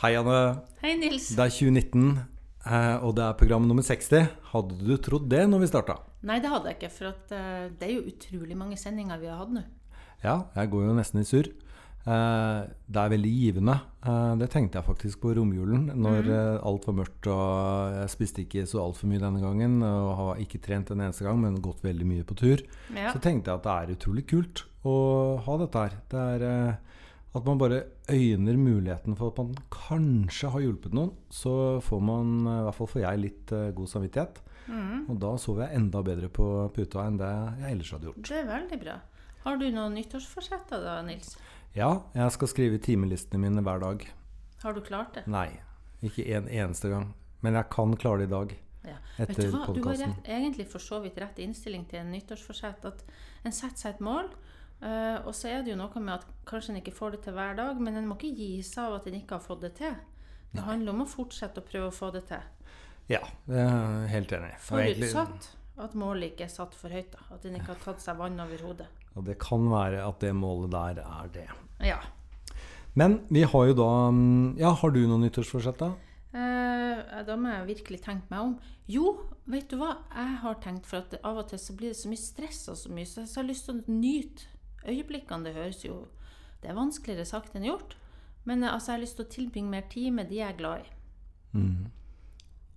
Hei, Anne. Hei, Nils. Det er 2019, eh, og det er program nummer 60. Hadde du trodd det når vi starta? Nei, det hadde jeg ikke, for at, eh, det er jo utrolig mange sendinger vi har hatt nå. Ja, jeg går jo nesten i surr. Eh, det er veldig givende. Det tenkte jeg faktisk på romjulen, når mm. alt var mørkt og jeg spiste ikke så altfor mye denne gangen. Og har ikke trent en eneste gang, men gått veldig mye på tur. Ja. Så tenkte jeg at det er utrolig kult å ha dette her. Det er at man bare øyner muligheten for at man kanskje har hjulpet noen. Så får man, eh, i hvert fall får jeg, litt eh, god samvittighet. Mm. Og da sover jeg enda bedre på puta enn det jeg ellers hadde gjort. Det er veldig bra. Har du noen nyttårsforsetter da, Nils? Ja, jeg skal skrive timelistene mine hver dag. Har du klart det? Nei, ikke en eneste gang. Men jeg kan klare det i dag. Ja. Etter du hva? Du har rett, egentlig for så vidt rett innstilling til en nyttårsforsett. At en setter seg et mål, eh, og så er det jo noe med at kanskje en ikke får det til hver dag, men en må ikke gi seg av at en ikke har fått det til. Det handler om å fortsette å prøve å få det til. Ja, det er helt enig. Forutsatt at målet ikke er satt for høyt. da. At en ikke har tatt seg vann over hodet. Og det kan være at det målet der er det. Ja. Men vi har jo da mm, Ja, har du noen nyttårsforsett, da? Eh, da må jeg virkelig tenke meg om. Jo, vet du hva? Jeg har tenkt for at av og til så blir det så mye stress og så mye, så jeg har lyst til å nyte øyeblikkene. Det høres jo Det er vanskeligere sagt enn gjort. Men eh, altså, jeg har lyst til å tilbringe mer tid med de jeg er glad i. Mm.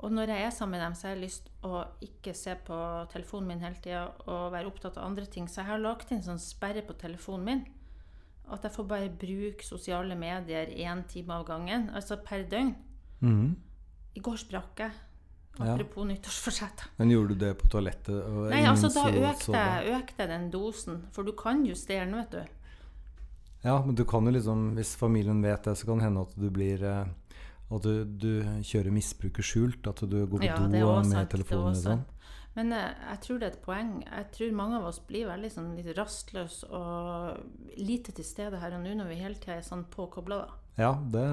Og når jeg er sammen med dem, så har jeg lyst å ikke se på telefonen min hele tida og være opptatt av andre ting. Så jeg har lagt inn sånn sperre på telefonen min. At jeg får bare bruke sosiale medier én time av gangen. Altså per døgn. Mm. I går sprakk jeg. Ja. Apropos nyttårsforsett. Men gjorde du det på toalettet? Nei, altså da økte økte den dosen. For du kan justere den, vet du. Ja, men du kan jo liksom Hvis familien vet det, så kan det hende at du blir eh, At du, du kjører misbruket skjult. At du går på Ja, do med sant, telefonen. og sånn. Men eh, jeg tror det er et poeng. Jeg tror mange av oss blir veldig sånn litt rastløse og lite til stede her og nå når vi hele tida er sånn påkobla, da. Ja, det,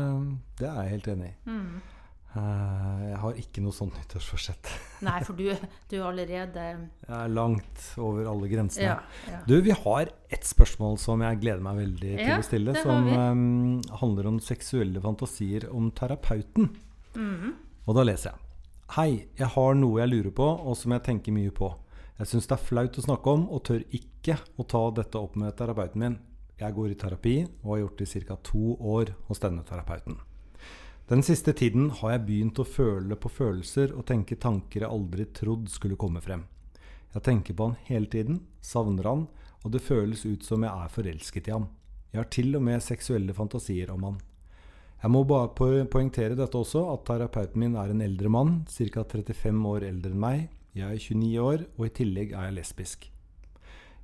det er jeg helt enig i. Mm. Eh, jeg har ikke noe sånt nyttårsforsett. Nei, for du, du er allerede Jeg er langt over alle grensene. Ja. ja. Du, vi har ett spørsmål som jeg gleder meg veldig til Ja, å stille. Som eh, handler om seksuelle fantasier om terapeuten. Mhm. Og da leser jeg. Hei, jeg har noe jeg lurer på, og som jeg tenker mye på. Jeg syns det er flaut å snakke om, og tør ikke å ta dette opp med terapeuten min. Jeg går i terapi, og har gjort det i ca. to år hos denne terapeuten. Den siste tiden har jeg begynt å føle på følelser og tenke tanker jeg aldri trodd skulle komme frem. Jeg tenker på han hele tiden, savner han, og det føles ut som jeg er forelsket i ham. Jeg har til og med seksuelle fantasier om han. Jeg må bare poengtere dette også, at terapeuten min er en eldre mann, ca. 35 år eldre enn meg. Jeg er 29 år, og i tillegg er jeg lesbisk.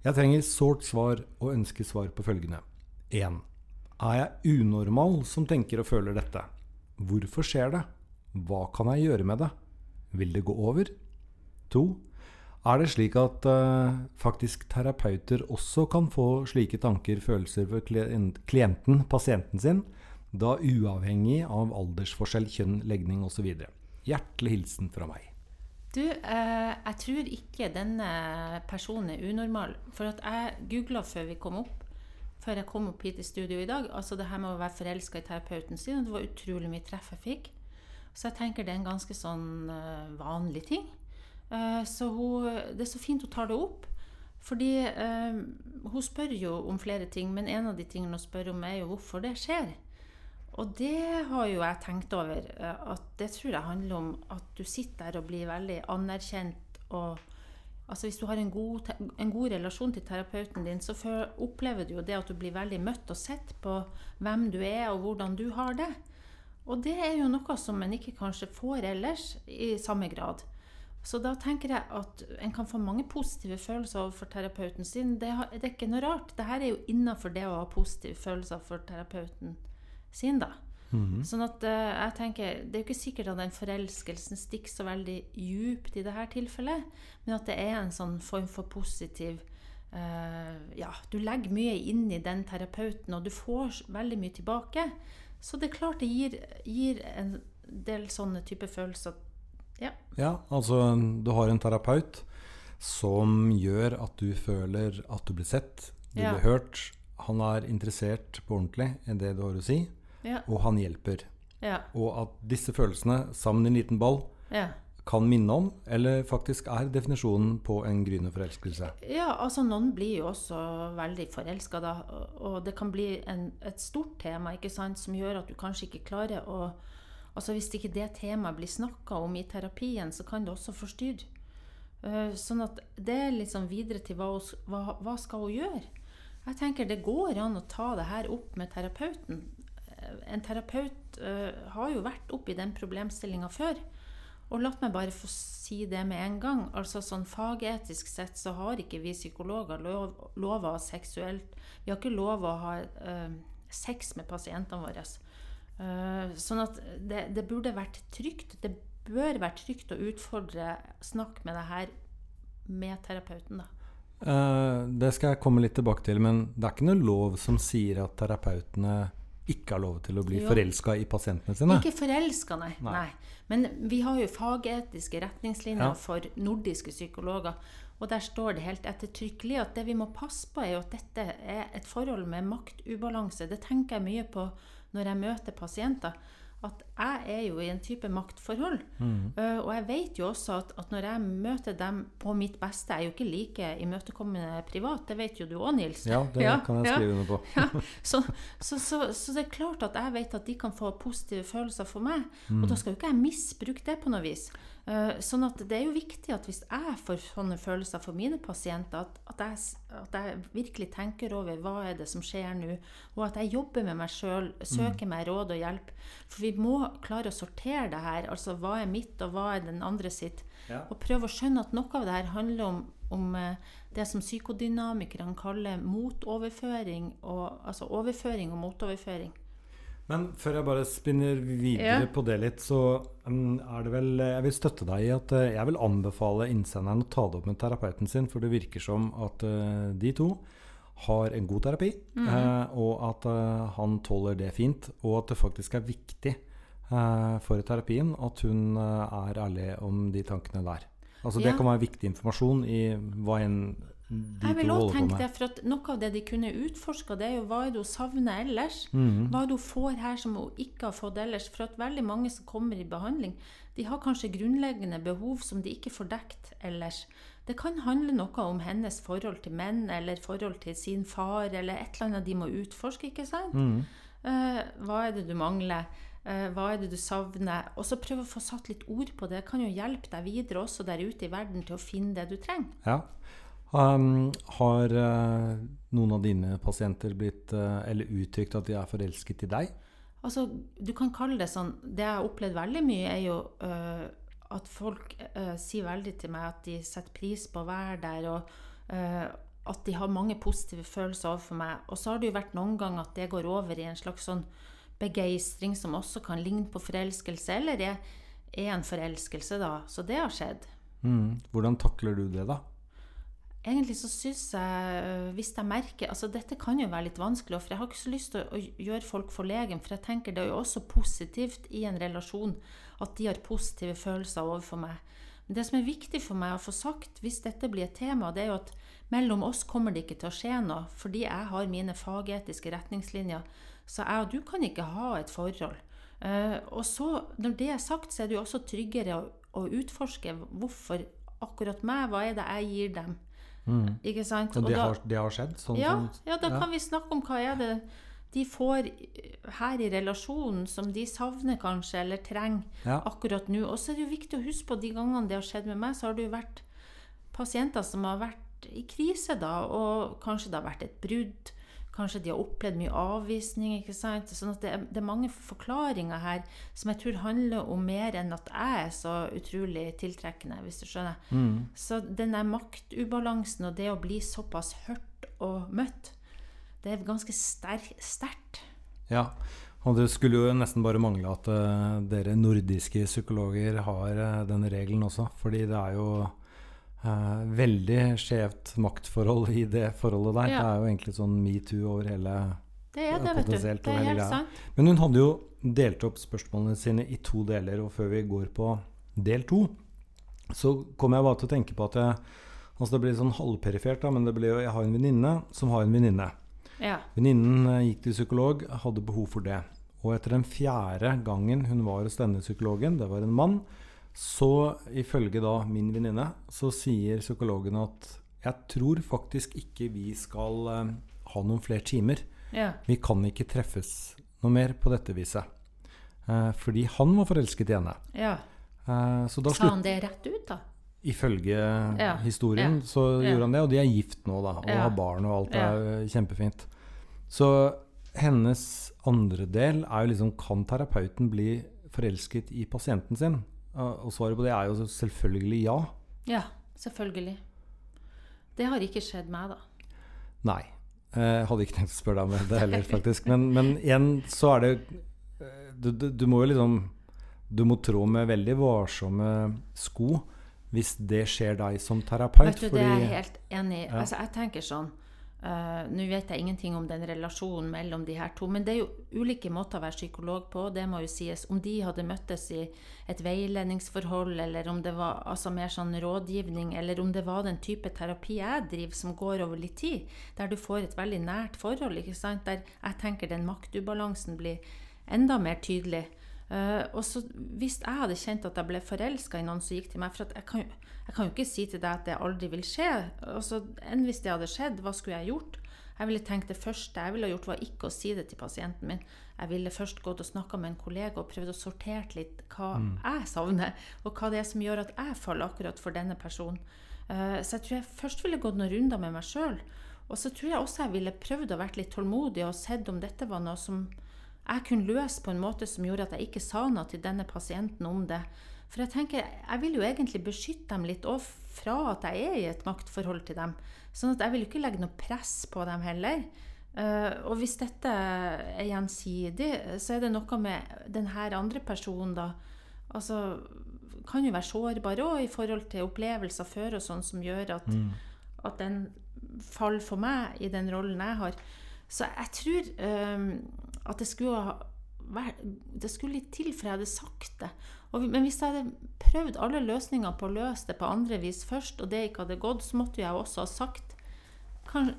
Jeg trenger sårt svar og ønsker svar på følgende. 1. Er jeg unormal som tenker og føler dette? Hvorfor skjer det? Hva kan jeg gjøre med det? Vil det gå over? 2. Er det slik at eh, faktisk terapeuter også kan få slike tanker, følelser for klienten, pasienten sin, da uavhengig av aldersforskjell, kjønn, legning osv.? Hjertelig hilsen fra meg. Du, eh, jeg tror ikke denne personen er unormal. For at jeg googla før vi kom opp, før jeg kom opp hit i studio i dag, altså det her med å være forelska i terapeuten sin, det var utrolig mye treff jeg fikk. Så jeg tenker det er en ganske sånn eh, vanlig ting. Eh, så hun, det er så fint hun tar det opp. Fordi eh, hun spør jo om flere ting, men en av de tingene hun spør om, er jo hvorfor det skjer. Og det har jo jeg tenkt over. At det tror jeg handler om at du sitter der og blir veldig anerkjent. og altså Hvis du har en god, en god relasjon til terapeuten din, så opplever du jo det at du blir veldig møtt og sett på hvem du er og hvordan du har det. Og det er jo noe som en ikke kanskje får ellers i samme grad. Så da tenker jeg at en kan få mange positive følelser overfor terapeuten sin. Det, er ikke noe rart. Dette er jo innafor det å ha positive følelser for terapeuten sin, da. Sånn at uh, jeg tenker, Det er jo ikke sikkert at den forelskelsen stikker så veldig djupt i dette tilfellet, men at det er en sånn form for positiv uh, Ja, du legger mye inn i den terapeuten, og du får veldig mye tilbake. Så det er klart det gir, gir en del sånne type følelser. Ja. Ja, altså du har en terapeut som gjør at du føler at du blir sett, du Ja. blir hørt. Han er interessert på ordentlig i det du har å si, ja. og han hjelper. Ja. Og at disse følelsene, sammen i en liten ball, ja. kan minne om, eller faktisk er definisjonen på en gryende forelskelse. Ja, altså noen blir jo også veldig forelska, da. og- Og det kan bli en, et stort tema ikke sant, som gjør at du kanskje ikke klarer å Altså Hvis ikke det temaet blir snakka om i terapien, så kan det også forstyrre. Eh, sånn at det er liksom videre til hva, hva, hva skal hun gjøre? Jeg tenker det går an å ta det her opp med terapeuten. En terapeut uh, har jo vært oppi den problemstillinga før. Og la meg bare få si det med en gang. Altså sånn Fagetisk sett så har ikke vi psykologer lov å ha seksuelt Vi har ikke lov å ha uh, sex med pasientene våre. Uh, sånn at det, det burde vært trygt. Det bør være trygt å utfordre Snakk med det her med terapeuten, da. Uh, det skal jeg komme litt tilbake til, men det er ikke noe lov som sier at terapeutene ikke har lov til å bli forelska i pasientene sine. Ikke forelska, nei. Nei. nei. Men vi har jo fagetiske retningslinjer Ja. for nordiske psykologer. Og der står det helt ettertrykkelig at det vi må passe på, er jo at dette er et forhold med maktubalanse. Det tenker jeg mye på når jeg møter pasienter. At jeg er jo i en type maktforhold. Mm. Uh, og jeg vet jo også at, at når jeg møter dem på mitt beste Jeg er jo ikke like imøtekommende privat, det vet jo du òg, Nils. Ja, det Ja, kan jeg ja. under på. Ja, så, så, så, så det er klart at jeg vet at de kan få positive følelser for meg. Og da skal jo ikke jeg misbruke det på noe vis. Eh, sånn at det er jo viktig at hvis jeg får sånne følelser for mine pasienter, at, at, jeg, at jeg virkelig tenker over hva er det som skjer nå, og at jeg jobber med meg sjøl, søker meg råd og hjelp. For vi må klare å sortere det her. Altså hva er mitt, og hva er den andre sitt. Ja. Og prøve å skjønne at noe av det her handler om, om eh, det som psykodynamikerne kaller motoverføring, og, altså overføring og motoverføring. Men før jeg bare spinner videre Ja. på det litt, så mm, er det vel Jeg vil støtte deg i at eh, jeg vil anbefale innsenderen å ta det opp med terapeuten sin, for det virker som at eh, de to har en god terapi, eh, og at eh, han tåler det fint, og at det faktisk er viktig eh, for terapien at hun eh, er ærlig om de tankene der. Altså Det Ja. kan være viktig informasjon i hva enn de Jeg vil også tenke det, for at Noe av det de kunne utforska, er jo hva er det hun savner ellers? Mhm. Hva er det hun får her som hun ikke har fått ellers? For at veldig mange som kommer i behandling, de har kanskje grunnleggende behov som de ikke får dekt ellers. Det kan handle noe om hennes forhold til menn, eller forhold til sin far, eller et eller annet de må utforske, ikke sant? Mhm. uh, hva er det du mangler? Eh, hva er det du savner? Og så prøve å få satt litt ord på det. Det kan jo hjelpe deg videre også der ute i verden til å finne det du trenger. Ja. Um, har uh, noen av dine pasienter blitt uh, eller uttrykt at de er forelsket i deg? Altså, du kan kalle det sånn Det jeg har opplevd veldig mye, er jo uh, at folk sier veldig til meg at de setter pris på å være der, og at de har mange positive følelser overfor meg. Og så har det jo vært noen ganger at det går over i en slags sånn begeistring som også kan ligne på forelskelse, eller er, er en forelskelse, da. Så det har skjedd. Mm. Hvordan takler du det, da? Egentlig så syns jeg, øh, hvis jeg merker Altså dette kan jo være litt vanskelig, for jeg har ikke så lyst til å gjøre folk forlegen, for jeg tenker det er jo også positivt i en relasjon at de har positive følelser overfor meg. Men det som er viktig for meg å få sagt, hvis dette blir et tema, det er jo at mellom oss kommer det ikke til å skje noe, fordi jeg har mine fagetiske retningslinjer. Så jeg og du kan ikke ha et forhold. Eh, og så, når det er sagt, så er det jo også tryggere å, å utforske hvorfor akkurat meg, hva er det jeg gir dem? Ikke sant? Og Og det da- har, det har skjedd? Sånn ja, som, ja, da ja. kan vi snakke om hva er det de får her i relasjonen som de savner kanskje, eller trenger Ja. akkurat nå. Og så er det jo viktig å huske på de gangene det har skjedd med meg, så har det jo vært pasienter som har vært i krise da, og kanskje det har vært et brudd. Kanskje de har opplevd mye avvisning. ikke sant? Sånn at det er, det er mange forklaringer her som jeg tror handler om mer enn at jeg er så utrolig tiltrekkende, hvis du skjønner. Mm. Så den der maktubalansen og det å bli såpass hørt og møtt, det er ganske sterkt. ja. Og det skulle jo nesten bare mangle at uh, dere nordiske psykologer har uh, denne regelen også. Fordi det er jo eh, veldig skjevt maktforhold i det forholdet der. Ja. Det er jo egentlig sånn metoo over hele Det er det, vet du. Det er helt greia. sant. Men hun hadde jo delt opp spørsmålene sine i to deler, og før vi går på del to, så kom jeg bare til å tenke på at jeg Altså det blir sånn halvperifert, da, men det blir jo Jeg har en venninne som har en venninne. Ja. Venninnen eh, gikk til psykolog, hadde behov for det. Og etter den fjerde gangen hun var hos denne psykologen, det var en mann, så ifølge da min venninne, så sier psykologen at jeg tror faktisk ikke vi skal eh, ha noen flere timer. Ja. Vi kan ikke treffes noe mer på dette viset. Eh, fordi han var forelsket i henne. ja. Eh, så da Sa han det rett ut, da? ifølge Ja, historien, så gjorde han det. Og de er gift nå, da, og har barn, og alt er eh, kjempefint. Så hennes andre del er jo liksom Kan terapeuten bli forelsket i pasienten sin? Eh, Og svaret på det er jo selvfølgelig ja. Ja, selvfølgelig. Det har ikke skjedd meg, da. Nei. Eh, Jeg hadde ikke tenkt å spørre deg om det heller, faktisk. Men, men igjen så er det eh, du, du, du må jo liksom Du må trå med veldig varsomme sko hvis det skjer deg som terapeut. Vet du, Det er jeg helt enig i. Ja. Altså, jeg tenker sånn eh, Nå vet jeg ingenting om den relasjonen mellom de her to, men det er jo ulike måter å være psykolog på. Det må jo sies. Om de hadde møttes i et veiledningsforhold, eller om det var altså, mer sånn rådgivning, eller om det var den type terapi jeg driver, som går over litt tid, der du får et veldig nært forhold, ikke sant? der jeg tenker den maktubalansen blir enda mer tydelig. Eh, og så Hvis jeg hadde kjent at jeg ble forelska i noen som gikk til meg For jeg, kan, jeg kan jo ikke si til deg at det aldri vil skje. Altså, enn hvis det hadde skjedd, hva skulle jeg gjort? Jeg ville tenkt Det første jeg ville gjort, var ikke å si det til pasienten min. Jeg ville først gått og snakka med en kollega og prøvd å sortere litt hva jeg savner, og hva det er som gjør at jeg faller akkurat for denne personen. Uh, så jeg tror jeg først ville gått noen runder med meg sjøl. Og så tror jeg også jeg ville prøvd å vært litt tålmodig og sett om dette var noe som jeg kunne løse på en måte som gjorde at jeg ikke sa noe til denne pasienten om det. For jeg tenker, jeg vil jo egentlig beskytte dem litt òg fra at jeg er i et maktforhold til dem. Sånn at jeg vil jo ikke legge noe press på dem heller. Eh, og hvis dette er gjensidig, så er det noe med denne andre personen, da. Altså kan jo være sårbar òg i forhold til opplevelser før og sånn som gjør at, at den faller for meg i den rollen jeg har. Så jeg tror eh, at det skulle vært Det skulle litt til for jeg hadde sagt det. Og, men hvis jeg hadde prøvd alle løsninger på å løse det på andre vis først, og det ikke hadde gått, så måtte jeg også ha sagt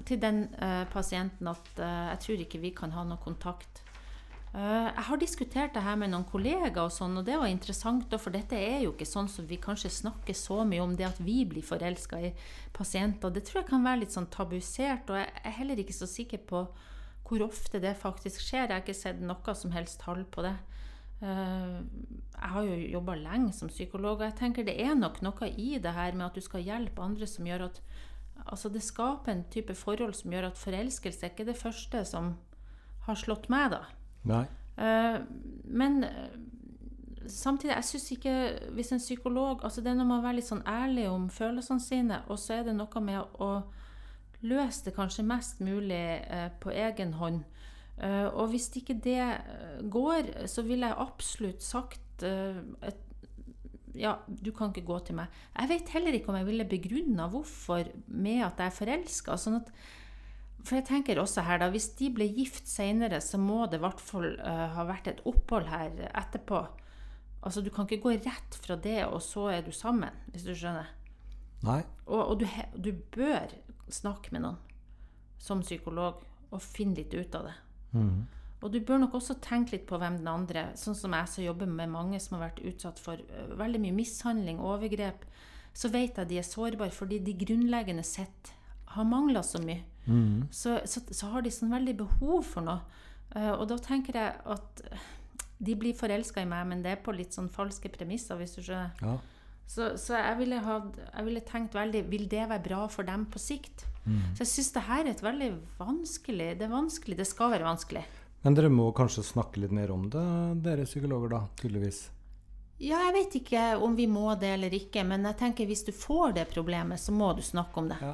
til den eh, pasienten at eh, jeg tror ikke vi kan ha noe kontakt. Uh, jeg har diskutert det her med noen kollegaer, og sånn, og det var interessant. For dette er jo ikke sånn som vi kanskje snakker så mye om, det at vi blir forelska i pasienter. Det tror jeg kan være litt sånn tabusert, og jeg er heller ikke så sikker på hvor ofte det faktisk skjer. Jeg har ikke sett noe som helst tall på det. Eh, jeg har jo jobba lenge som psykolog, og jeg tenker det er nok noe i det her med at du skal hjelpe andre som gjør at Altså det skaper en type forhold som gjør at forelskelse er ikke det første som har slått meg, da. Nei. Eh, men eh, samtidig, jeg syns ikke Hvis en psykolog altså Det er noe med å være litt sånn ærlig om følelsene sine, og så er det noe med å løse det kanskje mest mulig eh, på egen hånd. Eh, og hvis ikke det eh, går, så ville jeg absolutt sagt et ja, du kan ikke gå til meg. Jeg vet heller ikke om jeg ville begrunna hvorfor med at jeg er forelska. Sånn at, for jeg tenker også her da, Hvis de ble gift seinere, så må det i hvert fall ha vært et opphold her etterpå. Altså, Du kan ikke gå rett fra det, og så er du sammen, hvis du skjønner. Nei. Og, og du, du bør snakke med noen som psykolog og finne litt ut av det. Mm. Og du bør nok også tenke litt på hvem den andre Sånn som jeg som jobber med mange som har vært utsatt for veldig mye mishandling, overgrep, så vet jeg de er sårbare fordi de grunnleggende sett har mangla så mye. Mm. Så, så, så har de sånn veldig behov for noe. Og da tenker jeg at de blir forelska i meg, men det er på litt sånn falske premisser, hvis du skjønner. Ja. Så, så jeg, ville hatt, jeg ville tenkt veldig Vil det være bra for dem på sikt? Så jeg syns det her er et veldig vanskelig Det er vanskelig. Det skal være vanskelig. Men dere må kanskje snakke litt mer om det, dere psykologer, da, tydeligvis. Ja, jeg vet ikke om vi må det eller ikke, men jeg tenker hvis du får det problemet, så må du snakke om det. Ja.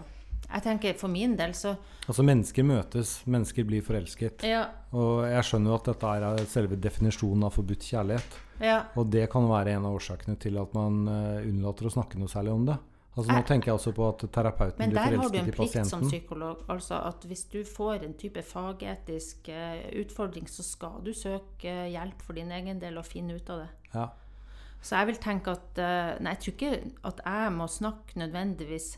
Jeg tenker For min del så Altså, mennesker møtes, mennesker blir forelsket. Ja. Og jeg skjønner jo at dette er selve definisjonen av forbudt kjærlighet. ja. Og det kan være en av årsakene til at man eh, unnlater å snakke noe særlig om det. Altså Nå tenker jeg også på at terapeuten blir forelsket i pasienten. Men der har du en plikt som psykolog. Altså at hvis du får en type fagetisk eh, utfordring, så skal du søke hjelp for din egen del og finne ut av det. Ja. Så jeg vil tenke at eh, Nei, jeg tror ikke at jeg må snakke nødvendigvis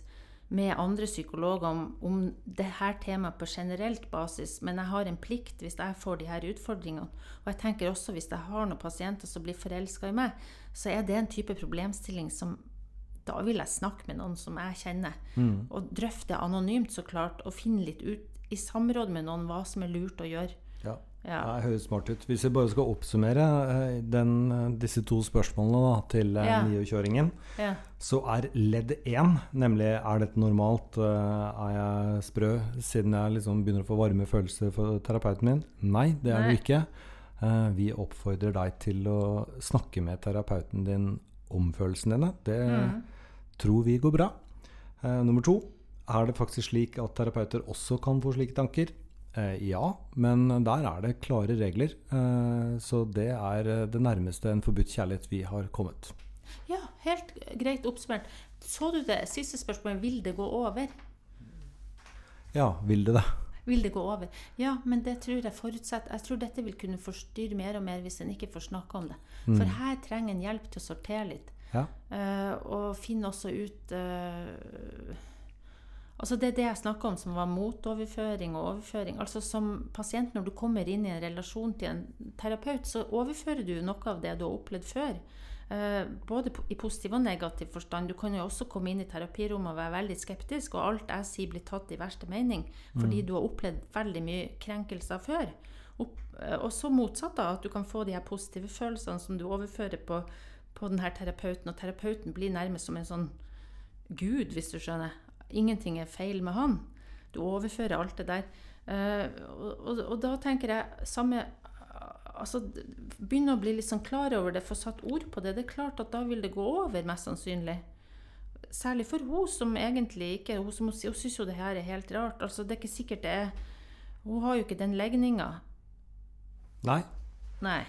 med andre psykologer om, om det her temaet på generelt basis, men jeg har en plikt hvis jeg får de her utfordringene. Og jeg tenker også hvis jeg har noen pasienter som blir forelska i meg, så er det en type problemstilling som da vil jeg snakke med noen som jeg kjenner. Mm. Og drøfte anonymt, så klart, og finne litt ut i samråd med noen hva som er lurt å gjøre. Ja. Det høres smart ut. Hvis vi bare skal oppsummere eh, den, eh, disse to spørsmålene da, til eh, Ja. niokjøringen, Ja. så er ledd én, nemlig er dette normalt, er jeg sprø siden jeg liksom begynner å få varme følelser for terapeuten min? Nei, det er Nei. du ikke. Vi oppfordrer deg til å snakke med terapeuten din om følelsene dine. Det Mm. tror vi går bra. Nummer to, er det faktisk slik at terapeuter også kan få slike tanker? Eh, ja, men der er det klare regler. Eh, så det er eh, det nærmeste en forbudt kjærlighet vi har kommet. ja, helt greit oppsummert. Så du det siste spørsmålet? Vil det gå over? Ja, vil det det? Vil det gå over? Ja, men det tror jeg forutsetter Jeg tror dette vil kunne forstyrre mer og mer hvis en ikke får snakke om det. Mm. For her trenger en hjelp til å sortere litt. Ja. Uh, og finne også ut eh, Altså Det er det jeg snakka om, som var motoverføring og overføring. Altså Som pasient, når du kommer inn i en relasjon til en terapeut, så overfører du noe av det du har opplevd før. Eh, både i positiv og negativ forstand. Du kan jo også komme inn i terapirommet og være veldig skeptisk, og alt jeg sier, blir tatt i verste mening. Fordi du har opplevd veldig mye krenkelser før. Eh, og så motsatt, da. At du kan få de her positive følelsene som du overfører på, på den her terapeuten. Og terapeuten blir nærmest som en sånn gud, hvis du skjønner. Ingenting er feil med han. Du overfører alt det der. Eh, og, og, og da tenker jeg samme altså, Begynne å bli litt sånn klar over det, få satt ord på det. Det er klart at da vil det gå over, mest sannsynlig. Særlig for hun som egentlig ikke Hun, som, hun syns jo det her er helt rart. Altså, det er ikke sikkert det er Hun har jo ikke den legninga. Nei. Nei.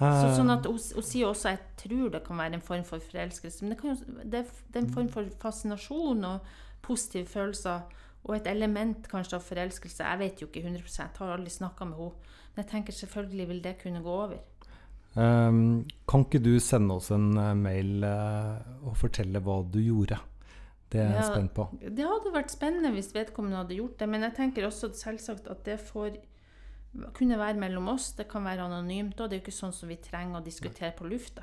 Eh, Så, sånn at hun, hun sier også jeg tror det kan være en form for forelskelse. Men det, kan jo, det, det er en form for fascinasjon og positive følelser. Og et element kanskje av forelskelse. Jeg vet jo ikke 100 jeg har aldri snakka med henne. Men jeg tenker selvfølgelig vil det kunne gå over. Um, kan ikke du sende oss en eh, mail uh, og fortelle hva du gjorde? Det er jeg Ja. spent på. Det hadde vært spennende hvis vedkommende hadde gjort det, men jeg tenker også selvsagt at det får kunne være mellom oss. Det kan være anonymt, og det er jo ikke sånn som vi trenger å diskutere på lufta.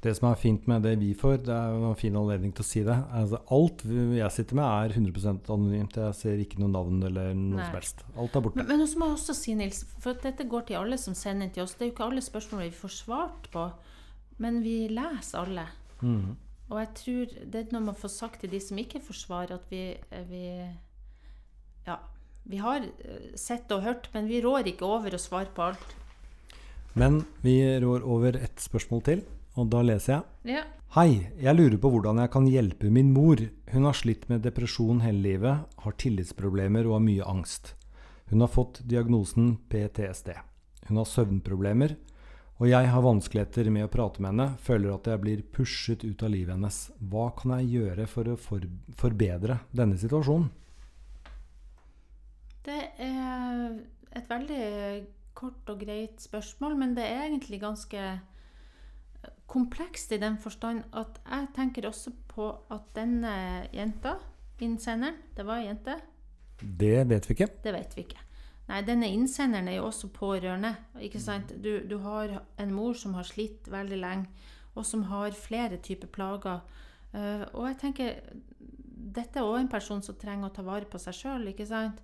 Det som er fint med det vi får, det er en fin anledning til å si det. Altså, alt jeg sitter med, er 100% anonymt. Jeg ser ikke noe navn eller noe Nei. som helst. Alt er borte. Men, men også må jeg også si, Nils, for dette går til alle som sender til oss. Det er jo ikke alle spørsmål vi får svart på, men vi leser alle. Mm. Og jeg tror det er når man får sagt til de som ikke får svar, at vi, eh, vi Ja, vi har eh, sett og hørt, men vi rår ikke over å svare på alt. Men vi rår over ett spørsmål til, og da leser jeg. Ja. Hei, jeg lurer på hvordan jeg kan hjelpe min mor. Hun har slitt med depresjon hele livet, har tillitsproblemer og har mye angst. Hun har fått diagnosen PTSD. Hun har søvnproblemer, og jeg har vanskeligheter med å prate med henne, føler at jeg blir pushet ut av livet hennes. Hva kan jeg gjøre for å for forbedre denne situasjonen? Det er et veldig kort og greit spørsmål, men det er egentlig ganske komplekst i den forstand at jeg tenker også på at denne jenta, innsenderen, det var ei jente, Det vet vi ikke. det vet vi ikke. Nei, denne innsenderen er jo også pårørende. ikke sant? Du, du har en mor som har slitt veldig lenge, og som har flere typer plager. Uh, og jeg tenker dette er òg en person som trenger å ta vare på seg sjøl, ikke sant?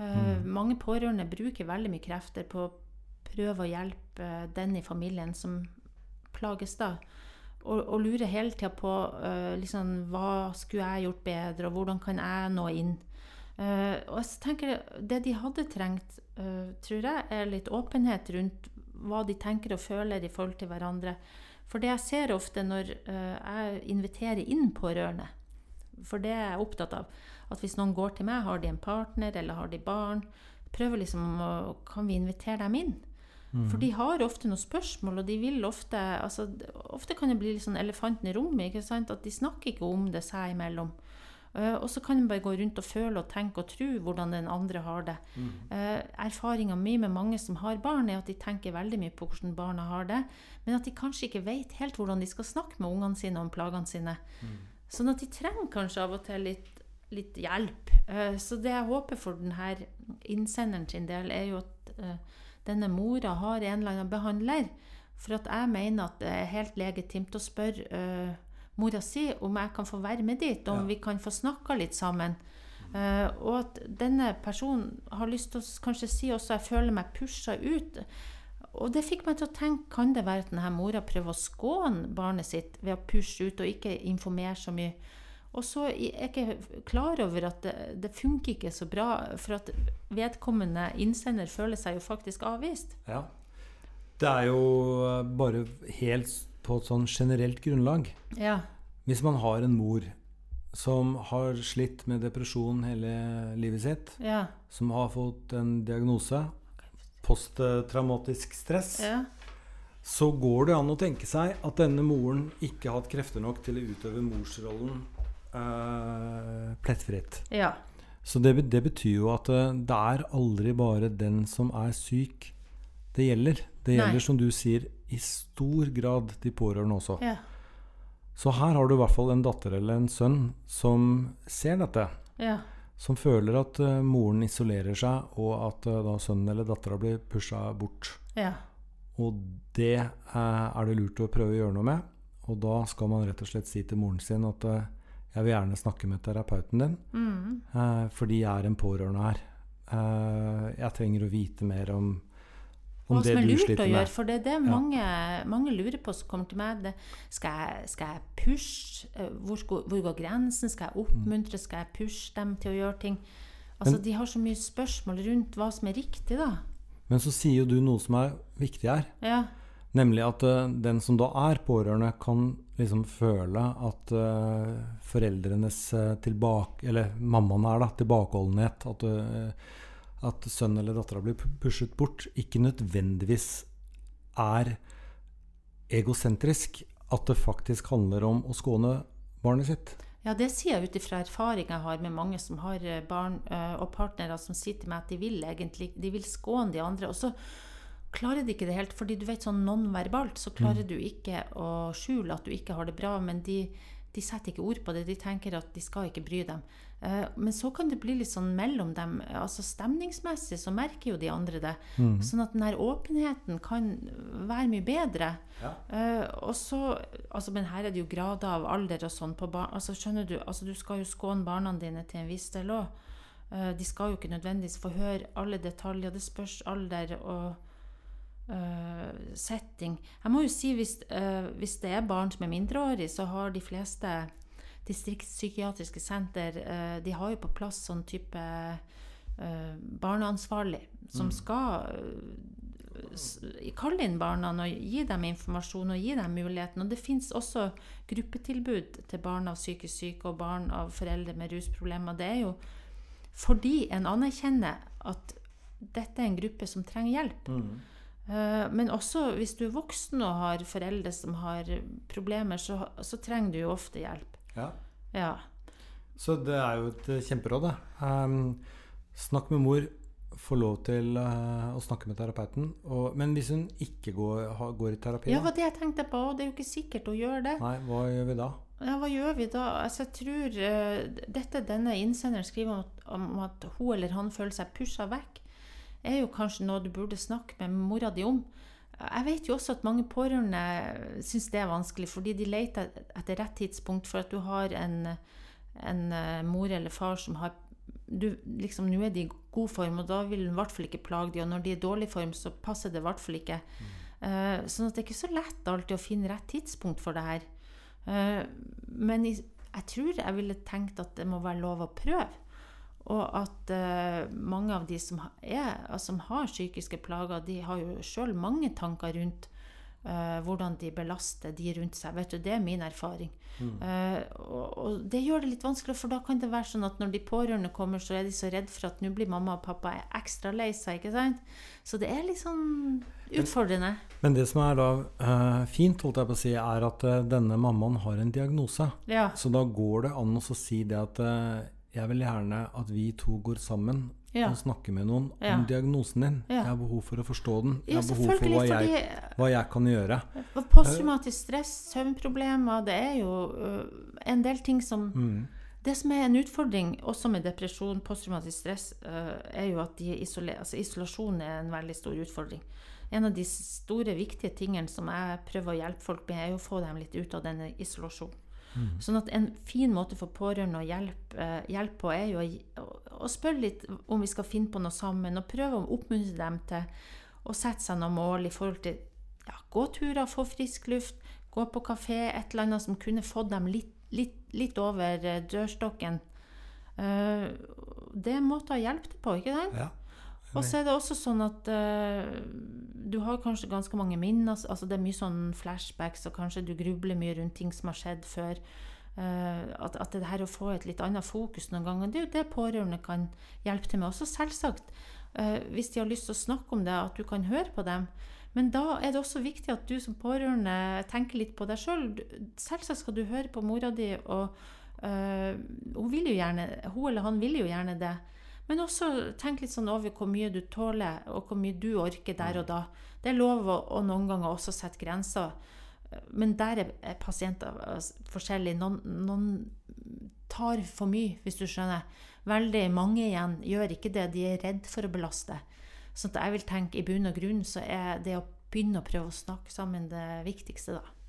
Eh, Mange pårørende bruker veldig mye krefter på å prøve å hjelpe den i familien som plages da. Og, og lurer hele tida på uh, liksom, hva skulle jeg gjort bedre, og hvordan kan jeg nå inn? Uh, og så tenker jeg, Det de hadde trengt, uh, tror jeg, er litt åpenhet rundt hva de tenker og føler i forhold til hverandre. For det jeg ser ofte når jeg inviterer inn pårørende, for det er jeg opptatt av, at hvis noen går til meg, har de en partner eller har de barn, prøver liksom å Kan vi invitere dem inn? For de har ofte noen spørsmål, og de vil ofte altså, Ofte kan det bli litt sånn elefanten i rommet. ikke sant? At de snakker ikke om det seg imellom. Uh, og så kan de bare gå rundt og føle og tenke og tro hvordan den andre har det. Uh, Erfaringa mi med mange som har barn, er at de tenker veldig mye på hvordan barna har det, men at de kanskje ikke vet helt hvordan de skal snakke med ungene sine om plagene sine. Sånn at de trenger kanskje av og til litt litt hjelp. Uh, så det jeg håper for denne innsenderen sin del, er jo at eh, denne mora har en eller annen behandler. For at jeg mener at det er helt legitimt å spørre uh, mora si om jeg kan få være med dit, om Ja. vi kan få snakka litt sammen. Uh, og at denne personen har lyst til å kanskje si også jeg føler meg pusha ut. Og det fikk meg til å tenke kan det være at denne mora prøver å skåne barnet sitt ved å pushe ut og ikke informere så mye. Og så er jeg ikke klar over at det, det funker ikke så bra, for at vedkommende innsender føler seg jo faktisk avvist. Ja. Det er jo eh, bare helt på et sånn generelt grunnlag. Ja. Hvis man har en mor som har slitt med depresjon hele livet sitt, Ja. som har fått en diagnose, posttraumatisk stress, ja. så går det an å tenke seg at denne moren ikke har hatt krefter nok til å utøve morsrollen eh, plettfritt. ja. Så det, det betyr jo at eh, det er aldri bare den som er syk, det gjelder. Det Nei. gjelder, som du sier, i stor grad de pårørende også. ja. Så her har du i hvert fall en datter eller en sønn som ser dette. ja. Som føler at uh, moren isolerer seg, og at uh, da sønnen eller dattera blir pusha bort. ja. Og det uh, er det lurt å prøve å gjøre noe med. Og da skal man rett og slett si til moren sin at jeg vil gjerne snakke med terapeuten din, Mm. eh, fordi jeg er en pårørende her. Eh, jeg trenger å vite mer om, om Hva det som er du lurt å sliter gjøre, for det er det mange, mange lurer på som kommer til meg. Det, skal, jeg, skal jeg pushe? Eh, Hvor, hvor går grensen? Skal jeg oppmuntre? Skal jeg pushe dem til å gjøre ting? Altså, Men- de har så mye spørsmål rundt hva som er riktig, da. Men så sier jo du noe som er viktig her. Ja. Nemlig at uh, den som da er pårørende, kan liksom føle at uh, foreldrenes uh, tilbake... Eller mammaen er, da. Tilbakeholdenhet. At, eh, at sønnen eller dattera blir pushet bort, ikke nødvendigvis er egosentrisk. At det faktisk handler om å skåne barnet sitt. Ja, det sier jeg ut ifra erfaring jeg har med mange som har eh, barn eh, og partnere som sier til meg at de vil egentlig de vil skåne de andre. Og så klarer de ikke det helt, fordi du vet sånn nonverbalt så klarer du ikke å skjule at du ikke har det bra, men de, de setter ikke ord på det. De tenker at de skal ikke bry dem. Eh, men så kan det bli litt sånn mellom dem. altså Stemningsmessig så merker jo de andre det. Sånn at den her åpenheten kan være mye bedre. Ja. Eh, og så, altså, men her er det jo grader av alder og sånn på barn. Altså, skjønner du, altså, du skal jo skåne barna dine til en viss del òg. de skal jo ikke nødvendigvis få høre alle detaljer. Det spørs alder og eh, setting. Jeg må jo si hvis, eh, hvis det er barn som er mindreårige, så har de fleste distriktspsykiatriske senter eh, De har jo på plass sånn type eh, barneansvarlig som skal eh, kalle inn barna og gi dem informasjon og gi dem muligheten. Og det fins også gruppetilbud til barn av psykisk syke og barn av foreldre med rusproblemer. Det er jo fordi en anerkjenner at dette er en gruppe som trenger hjelp. Eh, Men også hvis du er voksen og har foreldre som har problemer, så, så trenger du jo ofte hjelp. Ja. Ja. Så det er jo et eh, kjemperåd, det. Um, snakk med mor. Få lov til uh, å snakke med terapeuten. Og, men hvis hun ikke går, har, går i terapi, ja, da? var det jeg tenkte på. Det er jo ikke sikkert å gjøre det. Nei, hva gjør vi da? Ja, hva gjør vi da? Altså, jeg tror uh, Dette denne innsenderen skriver om, at- om at hun eller han føler seg pusha vekk, er jo kanskje noe du burde snakke med mora di om. Jeg vet jo også at mange pårørende syns det er vanskelig, fordi de leter etter rett tidspunkt for at du har en, en eh, mor eller far som har du, liksom, Nå er de i god form, og da vil hun i hvert fall ikke plage dem. Og når de er i dårlig form, så passer det i hvert fall ikke. Eh, sånn at det er ikke så lett alltid å finne rett tidspunkt for det her. Eh, men jeg, jeg tror jeg ville tenkt at det må være lov å prøve. Og at eh, mange av de som, er, altså, som har psykiske plager, de har jo sjøl mange tanker rundt eh, hvordan de belaster de rundt seg. Vet du, Det er min erfaring. Eh, og, og det gjør det litt vanskelig, for da kan det være sånn at når de pårørende kommer, så er de så redd for at nå blir mamma og pappa ekstra lei seg. ikke sant? Så det er litt sånn utfordrende. Men det som er da eh, fint, holdt jeg på å si, er at eh, denne mammaen har en diagnose. Ja. Så da går det an å si det at eh, jeg vil gjerne at vi to går sammen Ja. og snakker med noen Ja. om diagnosen din. Ja. Jeg har behov for å forstå den. Jeg har behov for hva jeg, hva jeg kan gjøre. Posttraumatisk stress, søvnproblemer, det er jo uh, en del ting som Mm. Det som er en utfordring også med depresjon, posttraumatisk stress, uh, er jo at altså isolasjon er en veldig stor utfordring. En av de store, viktige tingene som jeg prøver å hjelpe folk med, er å få dem litt ut av denne isolasjonen. Mm. Sånn at En fin måte for pårørende å hjelpe, uh, hjelpe på, er jo å, å, spørre litt om vi skal finne på noe sammen, og prøve å oppmuntre dem til å sette seg noen mål i forhold til ja, gåturer, få frisk luft, gå på kafé, et eller annet som kunne fått dem litt, litt, litt over uh, dørstokken. Uh, det er en måte å hjelpe til på, ikke sant? Ja. Og så er det også sånn at uh, du har kanskje ganske mange minner. altså Det er mye sånn flashbacks, og kanskje du grubler mye rundt ting som har skjedd før. Uh, at, at, det her å få et litt annet fokus noen ganger, det er jo det pårørende kan hjelpe til med. Også selvsagt, uh, hvis de har lyst til å snakke om det, at du kan høre på dem. Men da er det også viktig at du som pårørende tenker litt på deg sjøl. Selv. Selvsagt skal du høre på mora di, og hun, vil jo gjerne, hun eller han vil jo gjerne det. Men også tenk litt sånn over hvor mye du tåler, og hvor mye du orker der og da. Det er lov å, å noen ganger også sette grenser. Men der er pasienter forskjellige. Noen, noen, tar for mye, hvis du skjønner. Veldig mange igjen gjør ikke det. De er redd for å belaste. Så jeg vil tenke i bunn og grunn så er det å begynne å prøve å snakke sammen det viktigste, da.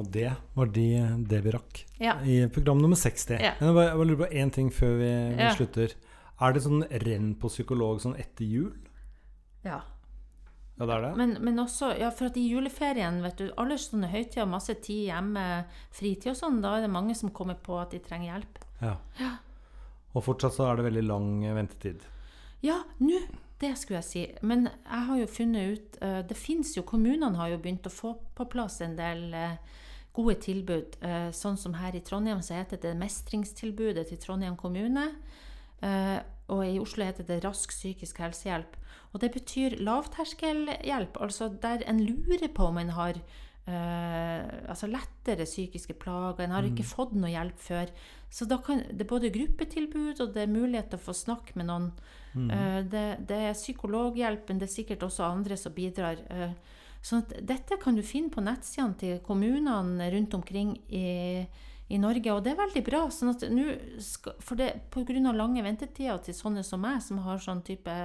Og det var de, det vi rakk ja. i program nummer 60. Ja. Men jeg bare, jeg lurer på én ting før vi, vi ja. slutter. Er det sånn renn på psykolog sånn etter jul? Ja. Ja, det er det. Men, men, også, ja, for at i juleferien, vet du, alle sånne høytider, masse tid hjemme, fritid og sånn, da er det mange som kommer på at de trenger hjelp. Ja. ja. Og fortsatt så er det veldig lang ventetid. Ja, nå det skulle jeg si. Men jeg har jo funnet ut uh, Det fins jo Kommunene har jo begynt å få på plass en del uh, gode tilbud. Eh, sånn som her i Trondheim så heter det Mestringstilbudet til Trondheim kommune. Eh, og i Oslo heter det Rask psykisk helsehjelp. Og det betyr lavterskelhjelp, altså der en lurer på om en har Uh, altså lettere psykiske plager. En har ikke mm. fått noe hjelp før. Så da kan, det er både gruppetilbud og det er mulighet til å få snakke med noen. Mm. Uh, det, det, er psykologhjelp, men det er sikkert også andre som bidrar. Uh, så dette kan du finne på nettsidene til kommunene rundt omkring i, i, Norge, og det er veldig bra. Sånn at nå, for det, Pga. lange ventetider til sånne som meg, som har sånn type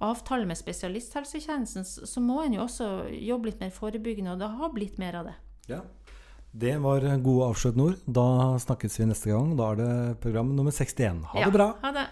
avtale med spesialisthelsetjenesten, så må en jo også jobbe litt mer forebyggende, og det har blitt mer av det. Ja. Det var gode avsluttende ord. Da snakkes vi neste gang. Da er det program nummer 61. Ha ja, det bra. Ha det.